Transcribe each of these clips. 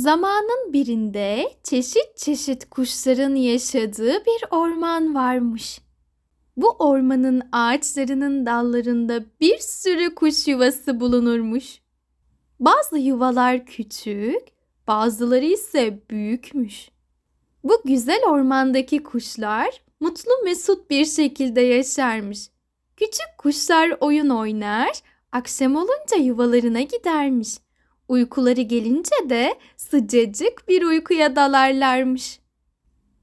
Zamanın birinde çeşit çeşit kuşların yaşadığı bir orman varmış. Bu ormanın ağaçlarının dallarında bir sürü kuş yuvası bulunurmuş. Bazı yuvalar küçük, bazıları ise büyükmüş. Bu güzel ormandaki kuşlar mutlu mesut bir şekilde yaşarmış. Küçük kuşlar oyun oynar, akşam olunca yuvalarına gidermiş. Uykuları gelince de sıcacık bir uykuya dalarlarmış.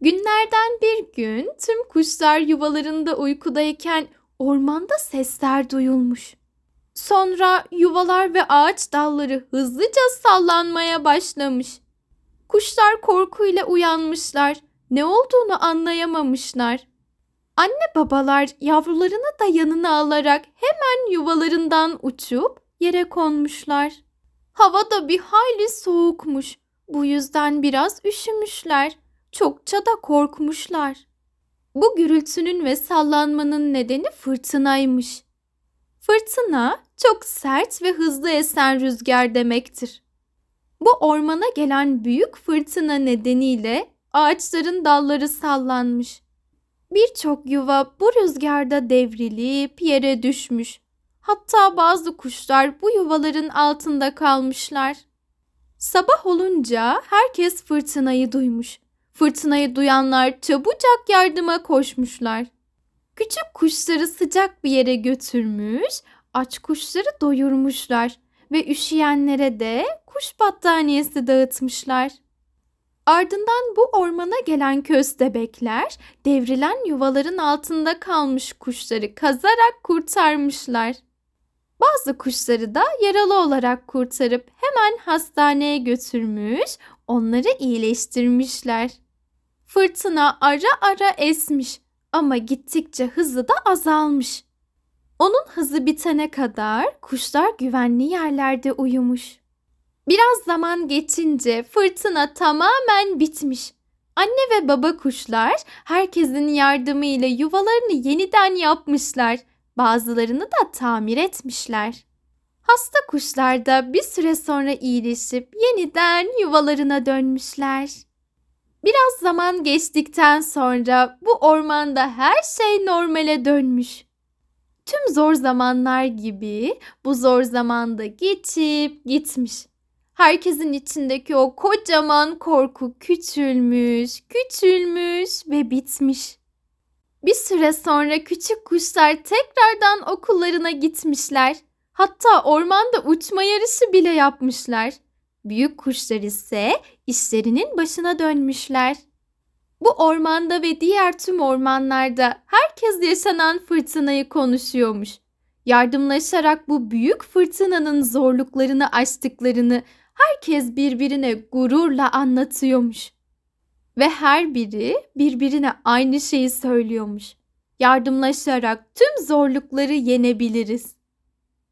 Günlerden bir gün tüm kuşlar yuvalarında uykudayken ormanda sesler duyulmuş. Sonra yuvalar ve ağaç dalları hızlıca sallanmaya başlamış. Kuşlar korkuyla uyanmışlar. Ne olduğunu anlayamamışlar. Anne babalar yavrularını da yanına alarak hemen yuvalarından uçup yere konmuşlar. Hava da bir hayli soğukmuş. Bu yüzden biraz üşümüşler. Çokça da korkmuşlar. Bu gürültünün ve sallanmanın nedeni fırtınaymış. Fırtına çok sert ve hızlı esen rüzgar demektir. Bu ormana gelen büyük fırtına nedeniyle ağaçların dalları sallanmış. Birçok yuva bu rüzgarda devrilip yere düşmüş. Hatta bazı kuşlar bu yuvaların altında kalmışlar. Sabah olunca herkes fırtınayı duymuş. Fırtınayı duyanlar çabucak yardıma koşmuşlar. Küçük kuşları sıcak bir yere götürmüş, aç kuşları doyurmuşlar ve üşüyenlere de kuş battaniyesi dağıtmışlar. Ardından bu ormana gelen köstebekler devrilen yuvaların altında kalmış kuşları kazarak kurtarmışlar. Bazı kuşları da yaralı olarak kurtarıp hemen hastaneye götürmüş, onları iyileştirmişler. Fırtına ara ara esmiş ama gittikçe hızı da azalmış. Onun hızı bitene kadar kuşlar güvenli yerlerde uyumuş. Biraz zaman geçince fırtına tamamen bitmiş. Anne ve baba kuşlar herkesin yardımıyla yuvalarını yeniden yapmışlar. Bazılarını da tamir etmişler. Hasta kuşlar da bir süre sonra iyileşip yeniden yuvalarına dönmüşler. Biraz zaman geçtikten sonra bu ormanda her şey normale dönmüş. Tüm zor zamanlar gibi bu zor zamanda geçip gitmiş. Herkesin içindeki o kocaman korku küçülmüş, küçülmüş ve bitmiş. Bir süre sonra küçük kuşlar tekrardan okullarına gitmişler. Hatta ormanda uçma yarışı bile yapmışlar. Büyük kuşlar ise işlerinin başına dönmüşler. Bu ormanda ve diğer tüm ormanlarda herkes yaşanan fırtınayı konuşuyormuş. Yardımlaşarak bu büyük fırtınanın zorluklarını aştıklarını herkes birbirine gururla anlatıyormuş. Ve her biri birbirine aynı şeyi söylüyormuş. Yardımlaşarak tüm zorlukları yenebiliriz.